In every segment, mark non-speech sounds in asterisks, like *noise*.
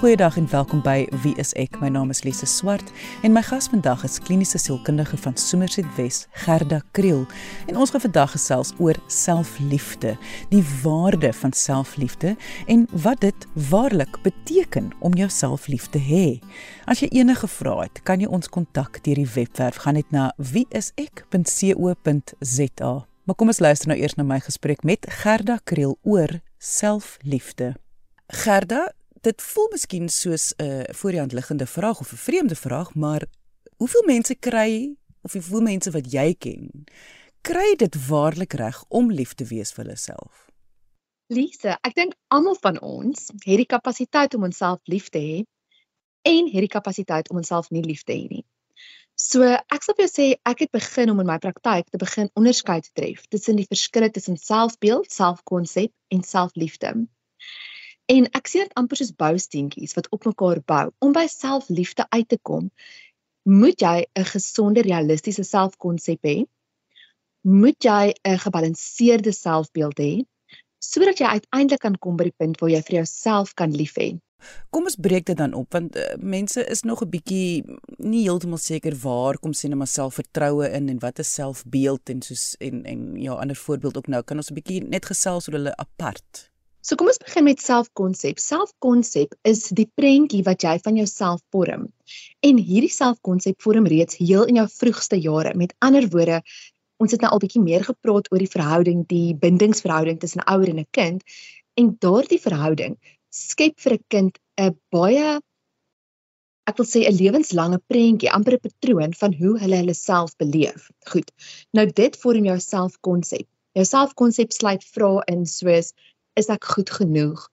Goeiedag en welkom by Wie is ek? My naam is Lise Swart en my gas vandag is kliniese sielkundige van Somerset Wes, Gerda Kriel. En ons gaan vandag gesels oor selfliefde, die waarde van selfliefde en wat dit waarlik beteken om jouself lief te hê. As jy enige vrae het, kan jy ons kontak deur die webwerf gaan net na wieisek.co.za. Maar kom ons luister nou eers na my gesprek met Gerda Kriel oor selfliefde. Gerda, dit voel miskien soos 'n uh, voor die hand liggende vraag of 'n vreemde vraag, maar hoeveel mense kry of hoeveel mense wat jy ken, kry dit waarlik reg om lief te wees vir hulle self? Lise, ek dink almal van ons het die kapasiteit om onsself lief te hê en het die kapasiteit om onsself nie lief te hê nie. So, ek sal vir jou sê ek het begin om in my praktyk te begin onderskei te tref tussen die verskille tussen selfbeeld, selfkonsep en selfliefde. En ek sien dit amper soos bousteentjies wat op mekaar bou. Om by selfliefde uit te kom, moet jy 'n gesonde realistiese selfkonsep hê. Moet jy 'n gebalanseerde selfbeeld hê sodat jy uiteindelik kan kom by die punt waar jy vir jouself kan lief hê. Kom ons breek dit dan op want uh, mense is nog 'n bietjie nie heeltemal seker waar kom sien hulle selfvertroue in en wat is selfbeeld en soos en en ja ander voorbeeld ook nou kan ons 'n bietjie net gesels oor hulle apart. So kom ons begin met selfkonsep. Selfkonsep is die prentjie wat jy van jouself vorm. En hierdie selfkonsep vorm reeds heel in jou vroegste jare. Met ander woorde, ons het nou al bietjie meer gepraat oor die verhouding, die bindingsverhouding tussen 'n ouer en 'n kind. En daardie verhouding skep vir 'n kind 'n baie ek wil sê 'n lewenslange prentjie, amper 'n patroon van hoe hulle hulle self beleef. Goed. Nou dit vorm jou selfkonsep. Jou selfkonsep sluit vrae in soos is ek goed genoeg?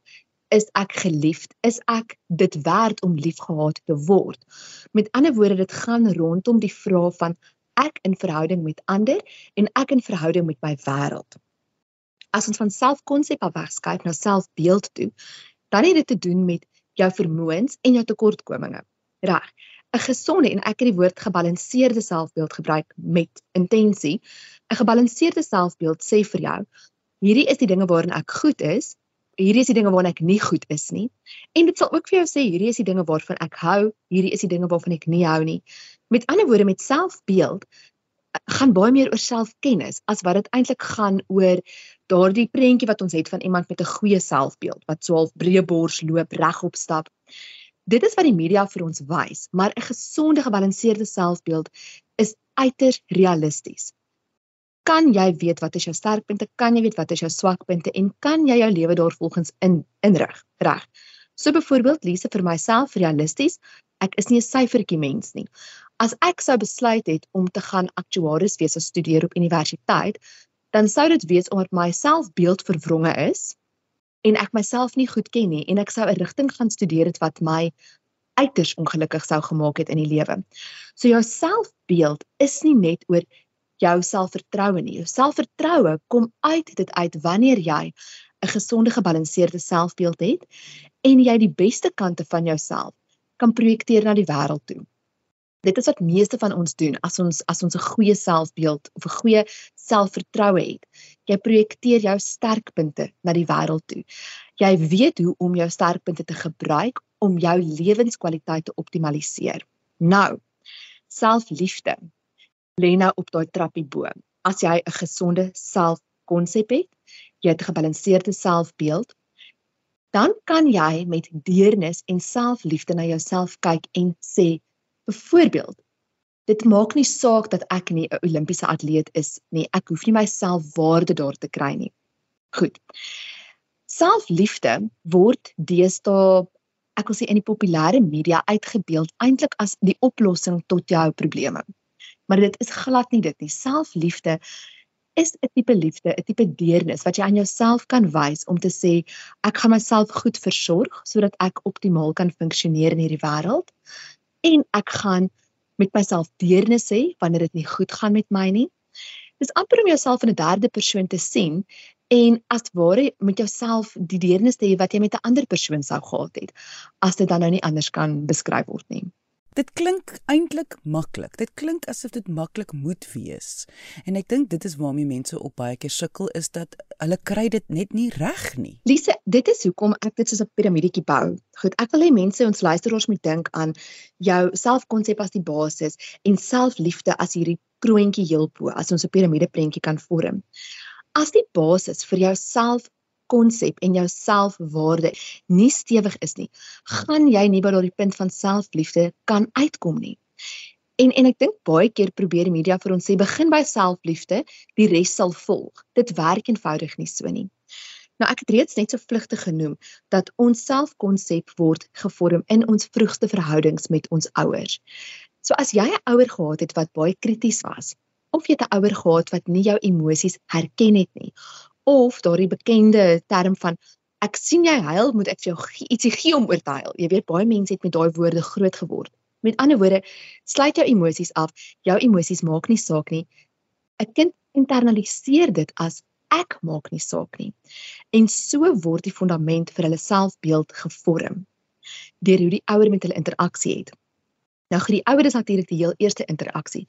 Is ek geliefd? Is ek dit werd om liefgehad te word? Met ander woorde, dit gaan rondom die vraag van ek in verhouding met ander en ek in verhouding met my wêreld. As ons van selfkonsep af wegskuif na selfbeeld toe, dan het dit te doen met jou vermoëns en jou tekortkominge. Reg. 'n Gesonde en ek het die woord gebalanseerde selfbeeld gebruik met intensie. 'n Gebalanseerde selfbeeld sê vir jou hierdie is die dinge waarin ek goed is, hierdie is die dinge waarin ek nie goed is nie. En dit sal ook vir jou sê hierdie is die dinge waarvan ek hou, hierdie is die dinge waarvan ek nie hou nie. Met ander woorde met selfbeeld eh, gaan baie meer oor selfkennis as wat dit eintlik gaan oor daardie prentjie wat ons het van iemand met 'n goeie selfbeeld wat so half breë bors loop, regop stap. Dit is wat die media vir ons wys, maar 'n gesonde gebalanseerde selfbeeld is uiters realisties kan jy weet wat is jou sterkpunte, kan jy weet wat is jou swakpunte en kan jy jou lewe daarvolgens in inrig, reg? So byvoorbeeld Lise vir myself realisties, ek is nie 'n syfertjie mens nie. As ek sou besluit het om te gaan aktuaris wees of studeer op universiteit, dan sou dit wees omdat my selfbeeld vervronge is en ek myself nie goed ken nie en ek sou 'n rigting gaan studeer het wat my uiters ongelukkig sou gemaak het in die lewe. So jou selfbeeld is nie net oor jou selfvertroue nie. Jou selfvertroue kom uit dit uit wanneer jy 'n gesonde gebalanseerde selfbeeld het en jy die beste kante van jouself kan projekteer na die wêreld toe. Dit is wat meeste van ons doen as ons as ons 'n goeie selfbeeld of 'n goeie selfvertroue het. Jy projekteer jou sterkpunte na die wêreld toe. Jy weet hoe om jou sterkpunte te gebruik om jou lewenskwaliteit te optimaliseer. Nou, selfliefde lê nou op daai trappie bo. As jy 'n gesonde selfkonsep het, jy het 'n gebalanseerde selfbeeld, dan kan jy met deernis en selfliefde na jouself kyk en sê, byvoorbeeld, dit maak nie saak dat ek nie 'n Olimpiese atleet is nie, ek hoef nie myself waarde daar te kry nie. Goed. Selfliefde word deesdae ek wil sê in die populêre media uitgebeeld eintlik as die oplossing tot jou probleme maar dit is glad nie dit nie. Selfliefde is 'n tipe liefde, 'n tipe deernis wat jy aan jouself kan wys om te sê ek gaan myself goed versorg sodat ek optimaal kan funksioneer in hierdie wêreld en ek gaan met myself deernis hê wanneer dit nie goed gaan met my nie. Dis amper om jouself in 'n derde persoon te sien en as ware met jouself die deernis te hê wat jy met 'n ander persoon sou gehad het as dit dan nou nie anders kan beskryf word nie. Dit klink eintlik maklik. Dit klink asof dit maklik moet wees. En ek dink dit is waarmee mense op baie keer sukkel is dat hulle kry dit net nie reg nie. Lise, dit is hoekom ek dit soos 'n piramidetjie bou. Goed, ek wil hê mense ons luisteraars moet dink aan jou selfkonsep as die basis en selfliefde as hierdie kroontjie heel bo as ons 'n piramideprentjie kan vorm. As die basis vir jou self konsep en jou selfwaarde nie stewig is nie, gaan jy nie by daardie punt van selfliefde kan uitkom nie. En en ek dink baie keer probeer die media vir ons sê begin by selfliefde, die res sal volg. Dit werk eenvoudig nie so nie. Nou ek het reeds net so vlugtig genoem dat ons selfkonsep word gevorm in ons vroegste verhoudings met ons ouers. So as jy 'n ouer gehad het wat baie krities was, of jy 'n ouer gehad wat nie jou emosies herken het nie, of daardie bekende term van ek sien jy huil, moet ek vir jou ietsie gee om oor te huil. Jy weet baie mense het met daai woorde groot geword. Met ander woorde, sluit jou emosies af. Jou emosies maak nie saak nie. 'n Kind internaliseer dit as ek maak nie saak nie. En so word die fundament vir hulle selfbeeld gevorm deur hoe die ouer met hulle interaksie het. Nou vir die ouers natuurlik die heel eerste interaksie.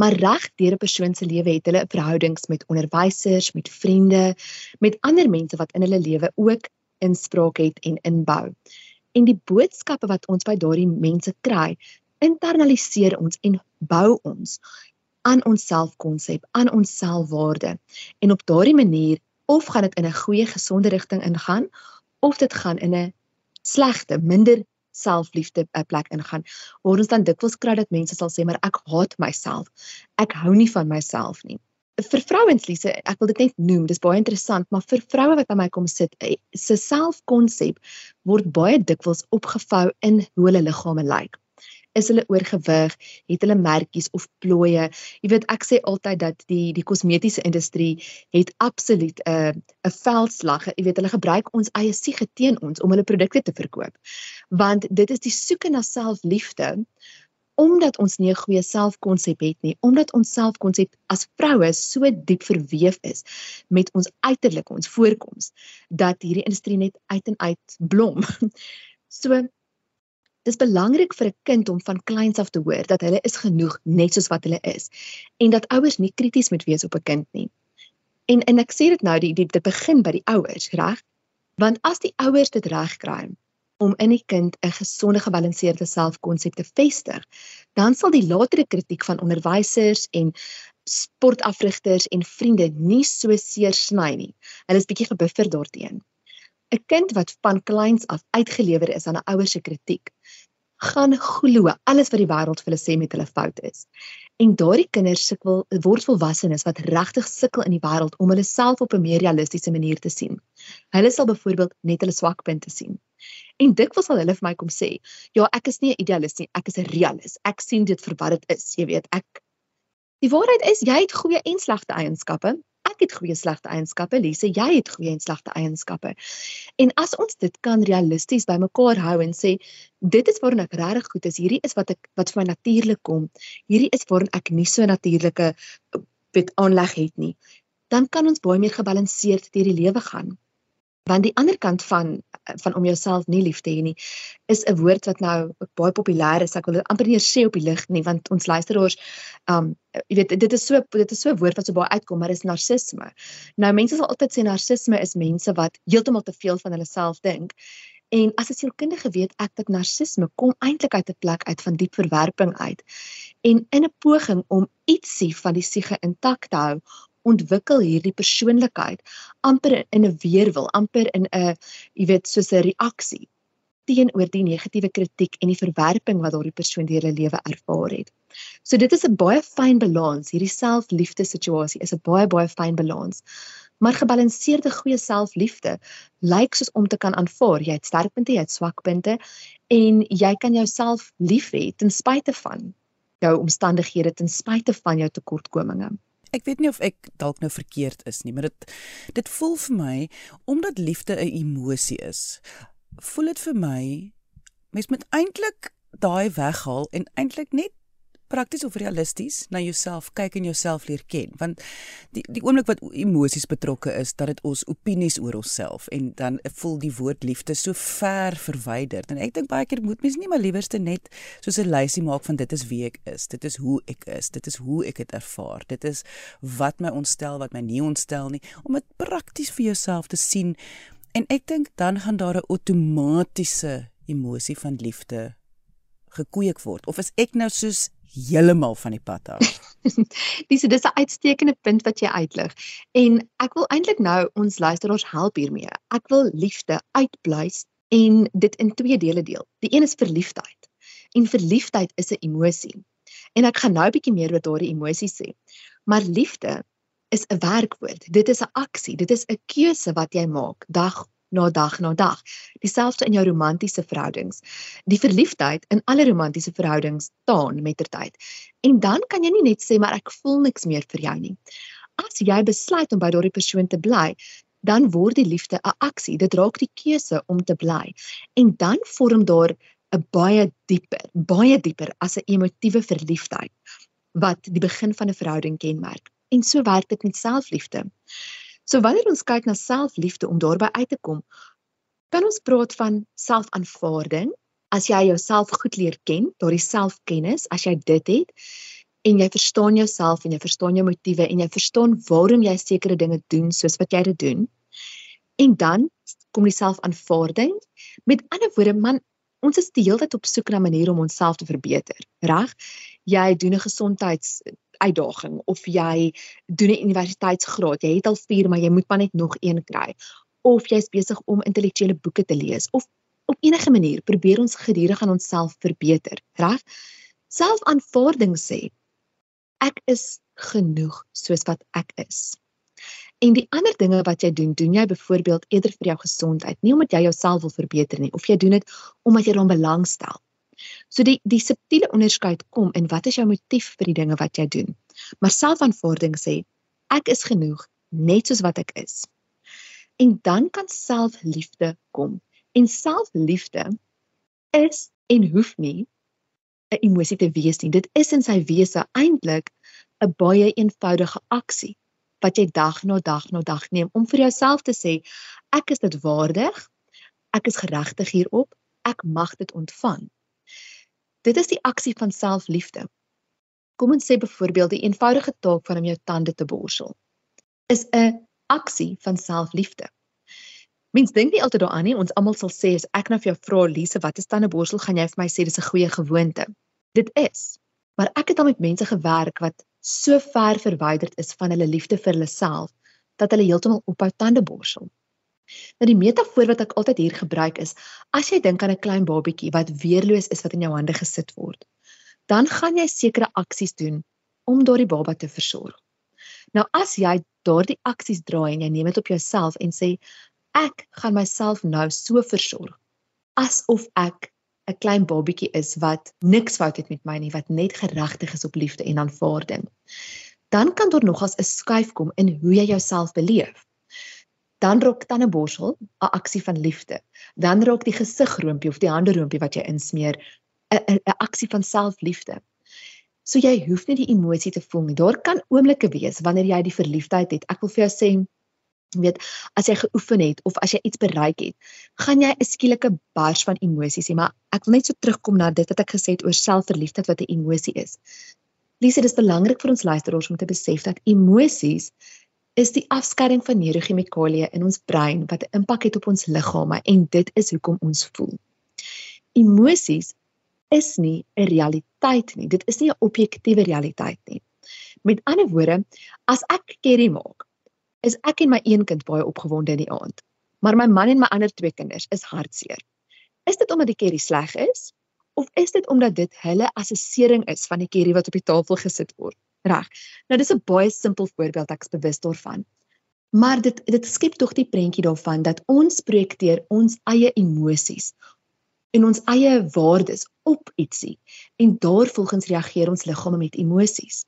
Maar reg deur 'n persoon se lewe het hulle verhoudings met onderwysers, met vriende, met ander mense wat in hulle lewe ook inspraak het en inbou. En die boodskappe wat ons by daardie mense kry, internaliseer ons en bou ons aan ons selfkonsep, aan ons selfwaarde. En op daardie manier of gaan dit in 'n goeie gesonde rigting ingaan of dit gaan in 'n slegte, minder selfliefde 'n plek ingaan waar ons dan dikwels kry dat mense sal sê maar ek haat myself. Ek hou nie van myself nie. Vir vrouens Lise, ek wil dit net noem, dis baie interessant, maar vir vroue wat by my kom sit, eh, se selfkonsep word baie dikwels opgevou in hoe hulle liggame lyk is hulle oorgewig, het hulle merkies of plooie. Jy weet ek sê altyd dat die die kosmetiese industrie het absoluut 'n uh, 'n veldslag. Jy weet hulle gebruik ons eie siege teen ons om hulle produkte te verkoop. Want dit is die soeke na selfliefde omdat ons nie 'n goeie selfkonsep het nie, omdat ons selfkonsep as vroue so diep verweef is met ons uiterlike, ons voorkoms, dat hierdie industrie net uit en uit blom. *laughs* So Dis belangrik vir 'n kind om van kleins af te hoor dat hulle is genoeg net soos wat hulle is en dat ouers nie krities moet wees op 'n kind nie. En en ek sê dit nou die dit begin by die ouers, reg? Want as die ouers dit reg kry om in die kind 'n gesonde gebalanseerde selfkonsep te vestig, dan sal die latere kritiek van onderwysers en sportafrigters en vriende nie so seer sny nie. Hulle is bietjie gebuffer daarteenoor. 'n kind wat van kleins af uitgelewer is aan 'n ouer se kritiek, gaan glo alles wat die wêreld vir hulle sê met hulle fout is. En daardie kinders sukkel word volwassenes wat regtig sukkel in die wêreld om hulle self op 'n meer realistiese manier te sien. Hulle sal byvoorbeeld net hulle swakpunte sien. En dikwels sal hulle vir my kom sê, "Ja, ek is nie 'n idealis nie, ek is 'n realis. Ek sien dit vir wat dit is, jy weet, ek Die waarheid is jy het goeie en slegte eienskappe ek het goeie slegte eienskappe, Lise, jy het goeie en slegte eienskappe. En as ons dit kan realisties bymekaar hou en sê dit is waarin ek regtig goed is, hierdie is wat ek wat vir my natuurlik kom. Hierdie is waarin ek nie so natuurlike wet aanleg het nie. Dan kan ons baie meer gebalanseerd deur die lewe gaan want die ander kant van van om jouself nie lief te hê nie is 'n woord wat nou baie populêr is. Ek wil dit amper nie sê op die lig nie want ons luisteraars um jy weet dit is so dit is so 'n woord wat so baie uitkom maar is narcissisme. Nou mense sal altyd sê narcissisme is mense wat heeltemal te veel van hulle self dink. En as 'n sielkundige weet ek dat narcissisme kom eintlik uit 'n plek uit van diep verwerping uit. En in 'n poging om ietsie van die siege intak te hou ontwikkel hierdie persoonlikheid amper in 'n weerwil, amper in 'n jy weet soos 'n reaksie teenoor die negatiewe kritiek en die verwerping wat daardie persoon deur hulle lewe ervaar het. So dit is 'n baie fyn balans. Hierdie selfliefde situasie is 'n baie baie fyn balans. Maar gebalanseerde goeie selfliefde lyk soos om te kan aanvaar jy het sterkpunte, jy het swakpunte en jy kan jouself lief hê ten spyte van jou omstandighede, ten spyte van jou tekortkominge. Ek weet nie of ek dalk nou verkeerd is nie, maar dit dit voel vir my omdat liefde 'n emosie is. Voel dit vir my mens moet eintlik daai weghaal en eintlik net prakties of realisties na jouself kyk en jouself leer ken want die die oomblik wat emosies betrokke is dat dit ons opinies oor onsself en dan voel die woord liefde so ver verwyder en ek dink baie keer moet mens nie maar liewerste net soos 'n lysie maak van dit is wie ek is dit is hoe ek is dit is hoe ek dit ervaar dit is wat my ontstel wat my nie ontstel nie om dit prakties vir jouself te sien. En ek dink dan gaan daar 'n outomatiese emosie van liefde gekweek word. Of is ek nou soos heeltemal van die pad af. *laughs* dis dis 'n uitstekende punt wat jy uitlig. En ek wil eintlik nou ons luisteraars help hiermee. Ek wil liefde uitbluis en dit in twee dele deel. Die een is verliefdheid. En verliefdheid is 'n emosie. En ek gaan nou 'n bietjie meer oor daardie emosie sê. Maar liefde is 'n werkwoord. Dit is 'n aksie. Dit is 'n keuse wat jy maak dag na dag na dag. Dieselfde in jou romantiese verhoudings. Die verliefdheid in alle romantiese verhoudings taan mettertyd. En dan kan jy nie net sê maar ek voel niks meer vir jou nie. As jy besluit om by daardie persoon te bly, dan word die liefde 'n aksie. Dit raak die keuse om te bly. En dan vorm daar 'n baie dieper, baie dieper as 'n emotiewe verliefdheid wat die begin van 'n verhouding kenmerk. En so werk dit met selfliefde. So wanneer ons kyk na selfliefde om daarby uit te kom, kan ons praat van selfaanvaarding. As jy jouself goed leer ken, daardie selfkennis, as jy dit het en jy verstaan jouself en jy verstaan jou motiewe en jy verstaan waarom jy sekere dinge doen soos wat jy dit doen. En dan kom die selfaanvaarding. Met ander woorde, man, ons is die hele tyd op soek na maniere om onsself te verbeter, reg? Jy doen 'n gesondheids uitdaging of jy doen 'n universiteitsgraad, jy het al 4, maar jy moet maar net nog een kry. Of jy's besig om intellektuele boeke te lees of op enige manier probeer ons gedurig aan onsself verbeter, reg? Selfaanvaarding sê ek is genoeg soos wat ek is. En die ander dinge wat jy doen, doen jy byvoorbeeld eerder vir jou gesondheid, nie omdat jy jouself wil verbeter nie, of jy doen dit omdat jy daaraan belangstel. So die die subtiele onderskeid kom in wat is jou motief vir die dinge wat jy doen. Maar selfaanvaarding sê ek is genoeg net soos wat ek is. En dan kan selfliefde kom. En selfliefde is en hoef nie 'n emosie te wees nie. Dit is in sy wese eintlik 'n baie eenvoudige aksie wat jy dag na dag na dag neem om vir jouself te sê ek is dit waardig. Ek is geregtig hierop. Ek mag dit ontvang. Dit is die aksie van selfliefde. Kom ons sê byvoorbeeld die eenvoudige taak van om jou tande te borsel is 'n aksie van selfliefde. Mens dink nie altyd daaraan nie. Ons almal sal sê as ek nou vir jou vra Lise, wat is tandeborsel, gaan jy vir my sê dis 'n goeie gewoonte. Dit is. Maar ek het al met mense gewerk wat so ver verwyderd is van hulle liefde vir hulle self dat hulle heeltemal ophou tandeborsel. Nou die metafoor wat ek altyd hier gebruik is, as jy dink aan 'n klein babietjie wat weerloos is wat in jou hande gesit word, dan gaan jy sekere aksies doen om daardie baba te versorg. Nou as jy daardie aksies draai en jy neem dit op jouself en sê ek gaan myself nou so versorg asof ek 'n klein babietjie is wat niks fout het met my nie, wat net geregtig is op liefde en aanvaarding. Dan kan daar nogals 'n skuif kom in hoe jy jouself beleef dan raak tandeborsel 'n aksie van liefde. Dan raak die gesigroompie of die handeroompie wat jy insmeer 'n aksie van selfliefde. So jy hoef nie die emosie te voel nie. Daar kan oomblikke wees wanneer jy die verliefdheid het. Ek wil vir jou sê weet as jy geoefen het of as jy iets bereik het, gaan jy 'n skielike bars van emosies hê, maar ek wil net so terugkom na dit wat ek gesê het oor selfverliefdheid wat 'n emosie is. Lise, dit is belangrik vir ons luisteraars om te besef dat emosies is die afskeiding van neurochemikalieë in ons brein wat 'n impak het op ons liggame en dit is hoekom ons voel. Emosies is nie 'n realiteit nie. Dit is nie 'n objektiewe realiteit nie. Met ander woorde, as ek curry maak, is ek en my een kind baie opgewonde in die aand. Maar my man en my ander twee kinders is hartseer. Is dit omdat die curry sleg is of is dit omdat dit hulle assessering is van die curry wat op die tafel gesit word? Reg. Nou dis 'n baie simpel voorbeeld ek's bewus daarvan. Maar dit dit skep tog die prentjie daarvan dat ons projekteer ons eie emosies en ons eie waardes op ietsie en daarvolgens reageer ons liggame met emosies.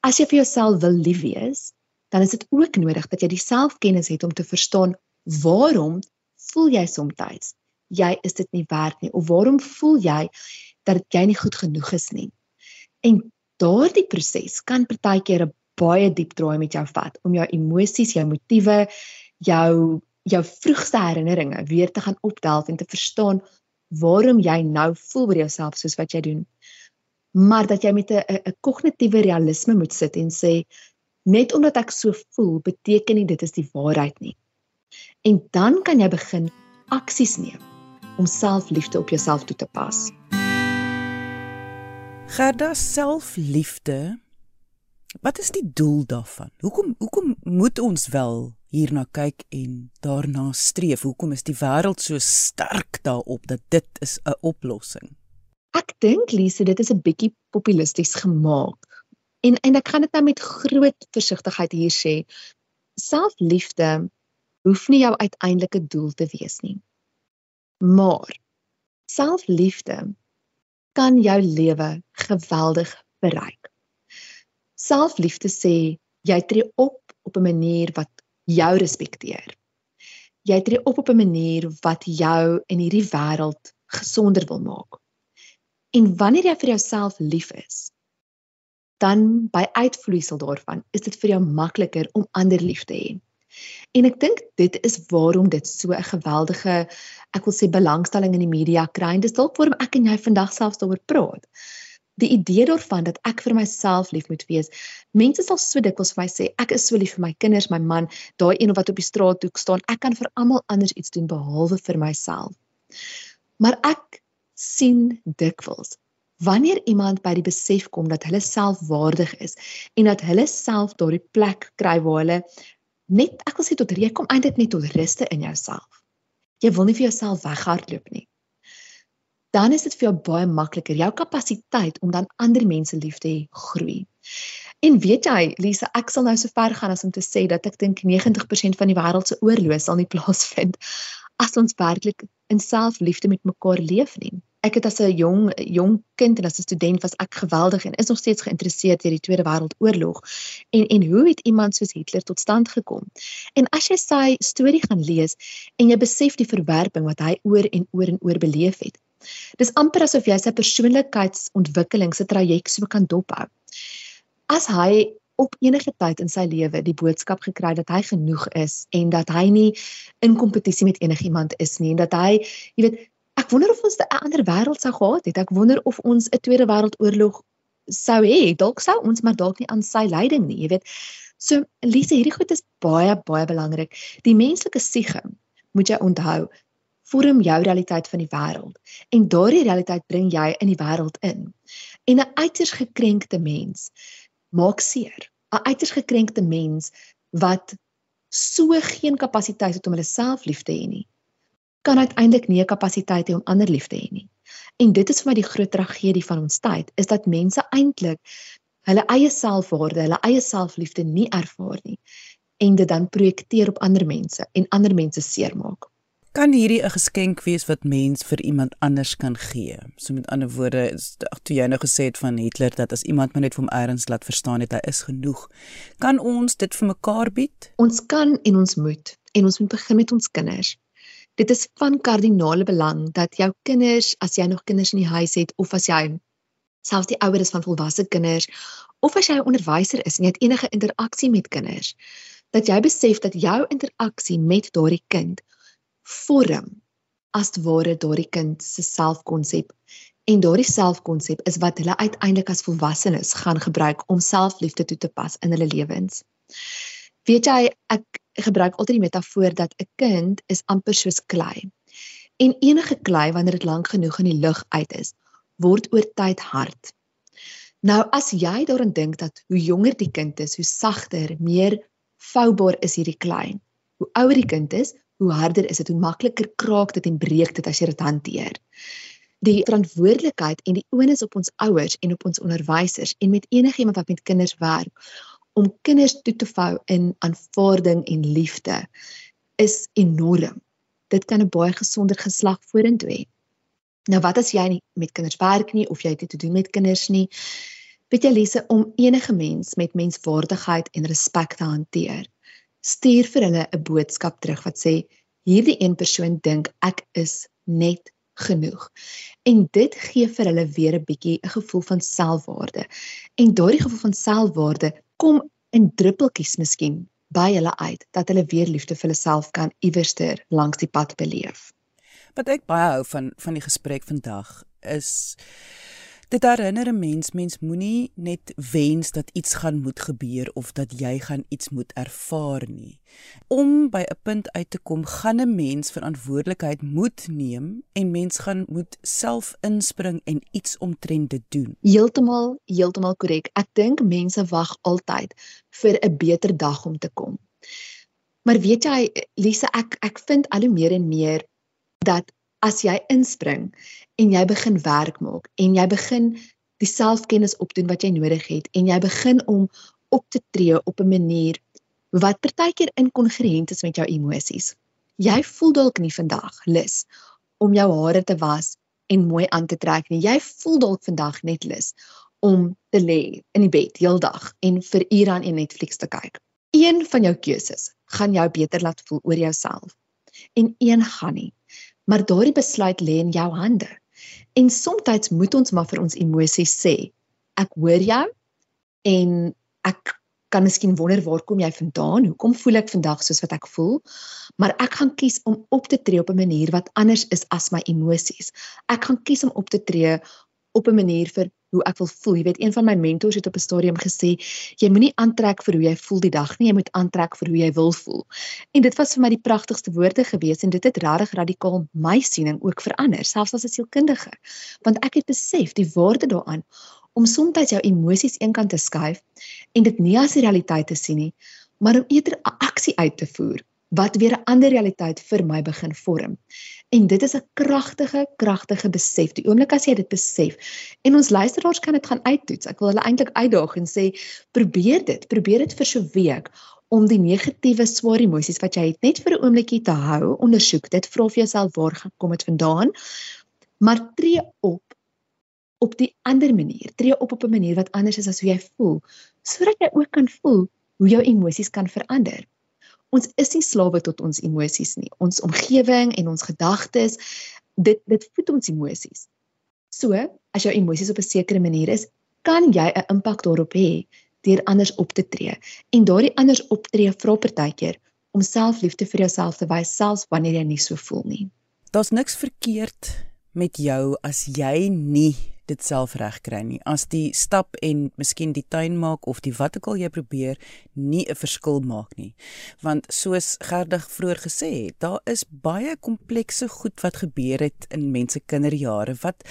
As jy vir jouself wil lief wees, dan is dit ook nodig dat jy die selfkennis het om te verstaan waarom voel jy soms jy is dit nie werd nie of waarom voel jy dat jy nie goed genoeg is nie. En daardie proses kan partykeer 'n baie diep draai met jou vat om jou emosies, jou motiewe, jou jou vroegste herinneringe weer te gaan opdelf en te verstaan waarom jy nou voel oor jouself soos wat jy doen. Maar dat jy met 'n 'n kognitiewe realisme moet sit en sê net omdat ek so voel beteken nie dit is die waarheid nie. En dan kan jy begin aksies neem om selfliefde op jouself toe te pas. Gerda selfliefde. Wat is die doel daarvan? Hoekom hoekom moet ons wel hierna kyk en daarna streef? Hoekom is die wêreld so sterk daarop dat dit is 'n oplossing? Ek dink Lise, dit is 'n bietjie populisties gemaak. En en ek gaan dit nou met groot versigtigheid hier sê. Selfliefde hoef nie jou uiteindelike doel te wees nie. Maar selfliefde kan jou lewe geweldig bereik. Selfliefde sê jy tree op op 'n manier wat jou respekteer. Jy tree op op 'n manier wat jou in hierdie wêreld gesonder wil maak. En wanneer jy vir jouself lief is, dan by uitvloeisel daarvan is dit vir jou makliker om ander lief te hê. En ek dink dit is waarom dit so 'n geweldige ek wil sê belangstelling in die media kry. Dis dalk waarom ek en jy vandag selfs daaroor praat. Die idee daarvan dat ek vir myself lief moet wees. Mense sal so dikwels vir my sê ek is so lief vir my kinders, my man, daai een wat op die straat hoek staan. Ek kan vir almal anders iets doen behalwe vir myself. Maar ek sien dikwels wanneer iemand by die besef kom dat hulle selfwaardig is en dat hulle self daardie plek kry waar hulle net ek wil sê tot reek kom eintlik net tot ruste in jouself. Jy wil nie vir jouself weghardloop nie. Dan is dit vir jou baie makliker jou kapasiteit om dan ander mense lief te hê groei. En weet jy, Lisa, ek sal nou so ver gaan as om te sê dat ek dink 90% van die wêreld se oorlog sal nie *laughs* plaasvind as ons werklik in selfliefde met mekaar leef nie. Ek het as 'n jong jong kind en as 'n student was ek geweldig en is nog steeds geïnteresseerd in die Tweede Wêreldoorlog en en hoe het iemand soos Hitler tot stand gekom? En as jy sy storie gaan lees en jy besef die verwerping wat hy oor en oor en oor beleef het. Dis amper asof jy sy persoonlikheidsontwikkeling se traject so kan dophou. As hy op enige tyd in sy lewe die boodskap gekry dat hy genoeg is en dat hy nie in kompetisie met enigiemand is nie en dat hy, jy weet, ek wonder of ons 'n ander wêreld sou gehad het. Ek wonder of ons 'n tweede wêreldoorlog sou hê. Dalk sou ons maar dalk nie aan sy leiding nie, jy weet. So Lise, hierdie goed is baie baie belangrik. Die menslike siege, moet jy onthou, vorm jou realiteit van die wêreld en daardie realiteit bring jy in die wêreld in. En 'n uiters gekrenkte mens maak seer. 'n Uiters gekrenkte mens wat so geen kapasiteit het om hulle self lief te hê nie, kan uiteindelik nie 'n kapasiteit hê om ander lief te hê nie. En dit is vir my die groot tragedie van ons tyd, is dat mense eintlik hulle eie selfwaarde, hulle eie selfliefde nie ervaar nie en dit dan projekteer op ander mense en ander mense seermaak. Kan hierdie 'n geskenk wees wat mens vir iemand anders kan gee? So met ander woorde, toe jy nou gesê het van Hitler dat as iemand maar net vir hom eers laat verstaan het hy is genoeg, kan ons dit vir mekaar bied? Ons kan en ons moet en ons moet begin met ons kinders. Dit is van kardinale belang dat jou kinders, as jy nog kinders in die huis het of as jy selfs die ouer is van volwasse kinders of as jy 'n onderwyser is en jy het enige interaksie met kinders, dat jy besef dat jou interaksie met daardie kind vorm as ware daardie kind se selfkonsep en daardie selfkonsep is wat hulle uiteindelik as volwassenes gaan gebruik om selfliefde toe te pas in hulle lewens. Weet jy, ek gebruik altyd die metafoor dat 'n kind is amper soos klei. En enige klei wanneer dit lank genoeg in die lug uit is, word oor tyd hard. Nou as jy daaraan dink dat hoe jonger die kind is, hoe sagter, meer voubaar is hierdie klei. Hoe ouer die kind is, hoe harder is dit, hoe makliker kraak dit en breek dit as jy dit hanteer. Die verantwoordelikheid en die onus op ons ouers en op ons onderwysers en met enigiemand wat met kinders werk om kinders toe te vou in aanvaarding en liefde is enorm. Dit kan 'n baie gesonder geslag vorentoe hê. Nou wat as jy nie met kinders werk nie of jy het dit te doen met kinders nie? Weet jy Lise om enige mens met menswaardigheid en respek te hanteer stuur vir hulle 'n boodskap terug wat sê hierdie een persoon dink ek is net genoeg. En dit gee vir hulle weer 'n bietjie 'n gevoel van selfwaarde. En daardie gevoel van selfwaarde kom in druppeltjies miskien by hulle uit dat hulle weer liefde vir hulle self kan iewerster langs die pad beleef. Wat ek baie hou van van die gesprek vandag is Dit herinner 'n mens mens moenie net wens dat iets gaan moet gebeur of dat jy gaan iets moet ervaar nie. Om by 'n punt uit te kom, gaan 'n mens verantwoordelikheid moet neem en mens gaan moet self inspring en iets omtrent dit doen. Heeltemal, heeltemal korrek. Ek dink mense wag altyd vir 'n beter dag om te kom. Maar weet jy, Lise, ek ek vind al hoe meer en meer dat as jy inspring en jy begin werk maak en jy begin die selfkennis opdoen wat jy nodig het en jy begin om op te tree op 'n manier wat partykeer inkongruent is met jou emosies. Jy voel dalk nie vandag lus om jou hare te was en mooi aan te trek nie. Jy voel dalk vandag net lus om te lê in die bed heeldag en vir ure aan Netflix te kyk. Een van jou keuses gaan jou beter laat voel oor jouself en een gaan nie maar daardie besluit lê in jou hande. En soms moet ons maar vir ons emosies sê, ek hoor jou en ek kan miskien wonder waar kom jy vandaan? Hoekom voel ek vandag soos wat ek voel? Maar ek gaan kies om op te tree op 'n manier wat anders is as my emosies. Ek gaan kies om op te tree op 'n manier vir hoe ek wil voel. Jy weet, een van my mentors het op 'n stadium gesê, jy moenie aantrek vir hoe jy voel die dag nie, jy moet aantrek vir hoe jy wil voel. En dit was vir my die pragtigste woorde gewees en dit het regtig radikaal my siening ook verander, selfs as 'n sielkundige. Want ek het besef die waarde daaraan om soms jou emosies eenkant te skuif en dit nie as 'n realiteit te sien nie, maar om eerder 'n aksie uit te voer wat weer 'n ander realiteit vir my begin vorm. En dit is 'n kragtige, kragtige besef. Die oomblik as jy dit besef en ons luisteraars kan dit gaan uittoets. Ek wil hulle eintlik uitdaag en sê probeer dit, probeer dit vir so 'n week om die negatiewe swaar emosies wat jy het net vir 'n oombliekie te hou, ondersoek dit, vra vir jouself waar gekom het vandaan. Maar tree op op die ander manier. Tree op op 'n manier wat anders is as hoe jy voel, sodat jy ook kan voel hoe jou emosies kan verander ons is nie slawe tot ons emosies nie. Ons omgewing en ons gedagtes, dit dit voed ons emosies. So, as jou emosies op 'n sekere manier is, kan jy 'n impak daarop hê deur anders op te tree. En daardie anders optree vra partykeer om selfliefde vir jouself te wys selfs wanneer jy nie so voel nie. Daar's niks verkeerd met jou as jy nie dit self regkry nie. As die stap en miskien die tuin maak of die wat ook al jy probeer nie 'n verskil maak nie. Want soos Gerdig vroeër gesê het, daar is baie komplekse goed wat gebeur het in mense kinderjare wat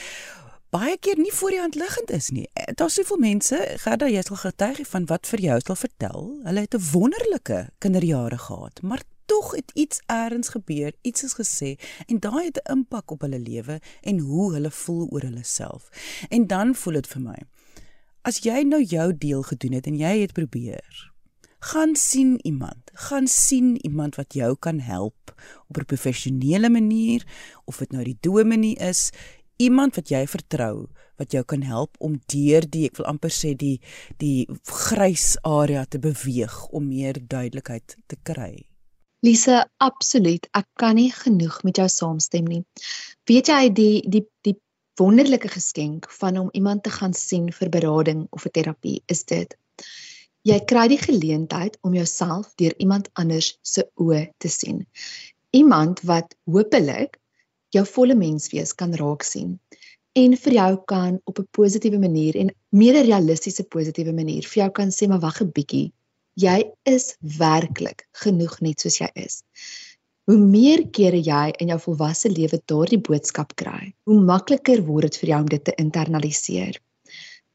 baie keer nie voor die hand liggend is nie. Eh, Daar's soveel mense, Gerda, jy sal getuig van wat vir jou sal vertel. Hulle het 'n wonderlike kinderjare gehad, maar tog het iets eers gebeur, iets is gesê en daai het 'n impak op hulle lewe en hoe hulle voel oor hulle self. En dan voel dit vir my as jy nou jou deel gedoen het en jy het probeer gaan sien iemand, gaan sien iemand wat jou kan help op 'n professionele manier of dit nou die dominee is, iemand wat jy vertrou wat jou kan help om deur die ek wil amper sê die die grys area te beweeg om meer duidelikheid te kry. Lise, absoluut. Ek kan nie genoeg met jou saamstem nie. Weet jy die die die wonderlike geskenk van om iemand te gaan sien vir berading of vir terapie is dit. Jy kry die geleentheid om jouself deur iemand anders se oë te sien. Iemand wat hopelik jou volle menswees kan raak sien en vir jou kan op 'n positiewe manier en meer realistiese positiewe manier vir jou kan sê maar wag 'n bietjie jy is werklik genoeg net soos jy is. Hoe meer kere jy in jou volwasse lewe daardie boodskap kry, hoe makliker word dit vir jou om dit te internaliseer.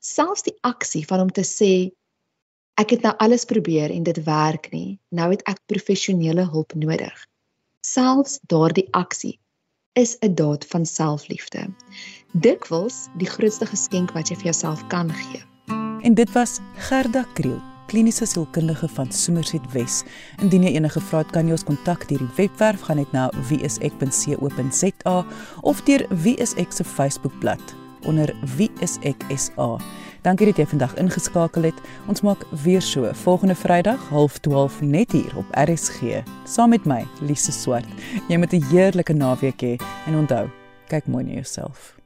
Selfs die aksie van om te sê ek het nou alles probeer en dit werk nie, nou het ek professionele hulp nodig. Selfs daardie aksie is 'n daad van selfliefde. Dikwels die grootste geskenk wat jy vir jouself kan gee. En dit was Gerda Kriel kliniese sielkundige van Somerset Wes. Indien jy enige vrae het, kan jy ons kontak deur die webwerf gaan net na wieisek.co.za of deur wieisek se Facebookblad onder wieisek.sa. Dankie dat jy vandag ingeskakel het. Ons maak weer so volgende Vrydag 12:30 net hier op RSG saam met my Lise Swart. Jy moet 'n heerlike naweek hê en onthou Kyk mooi na jouself.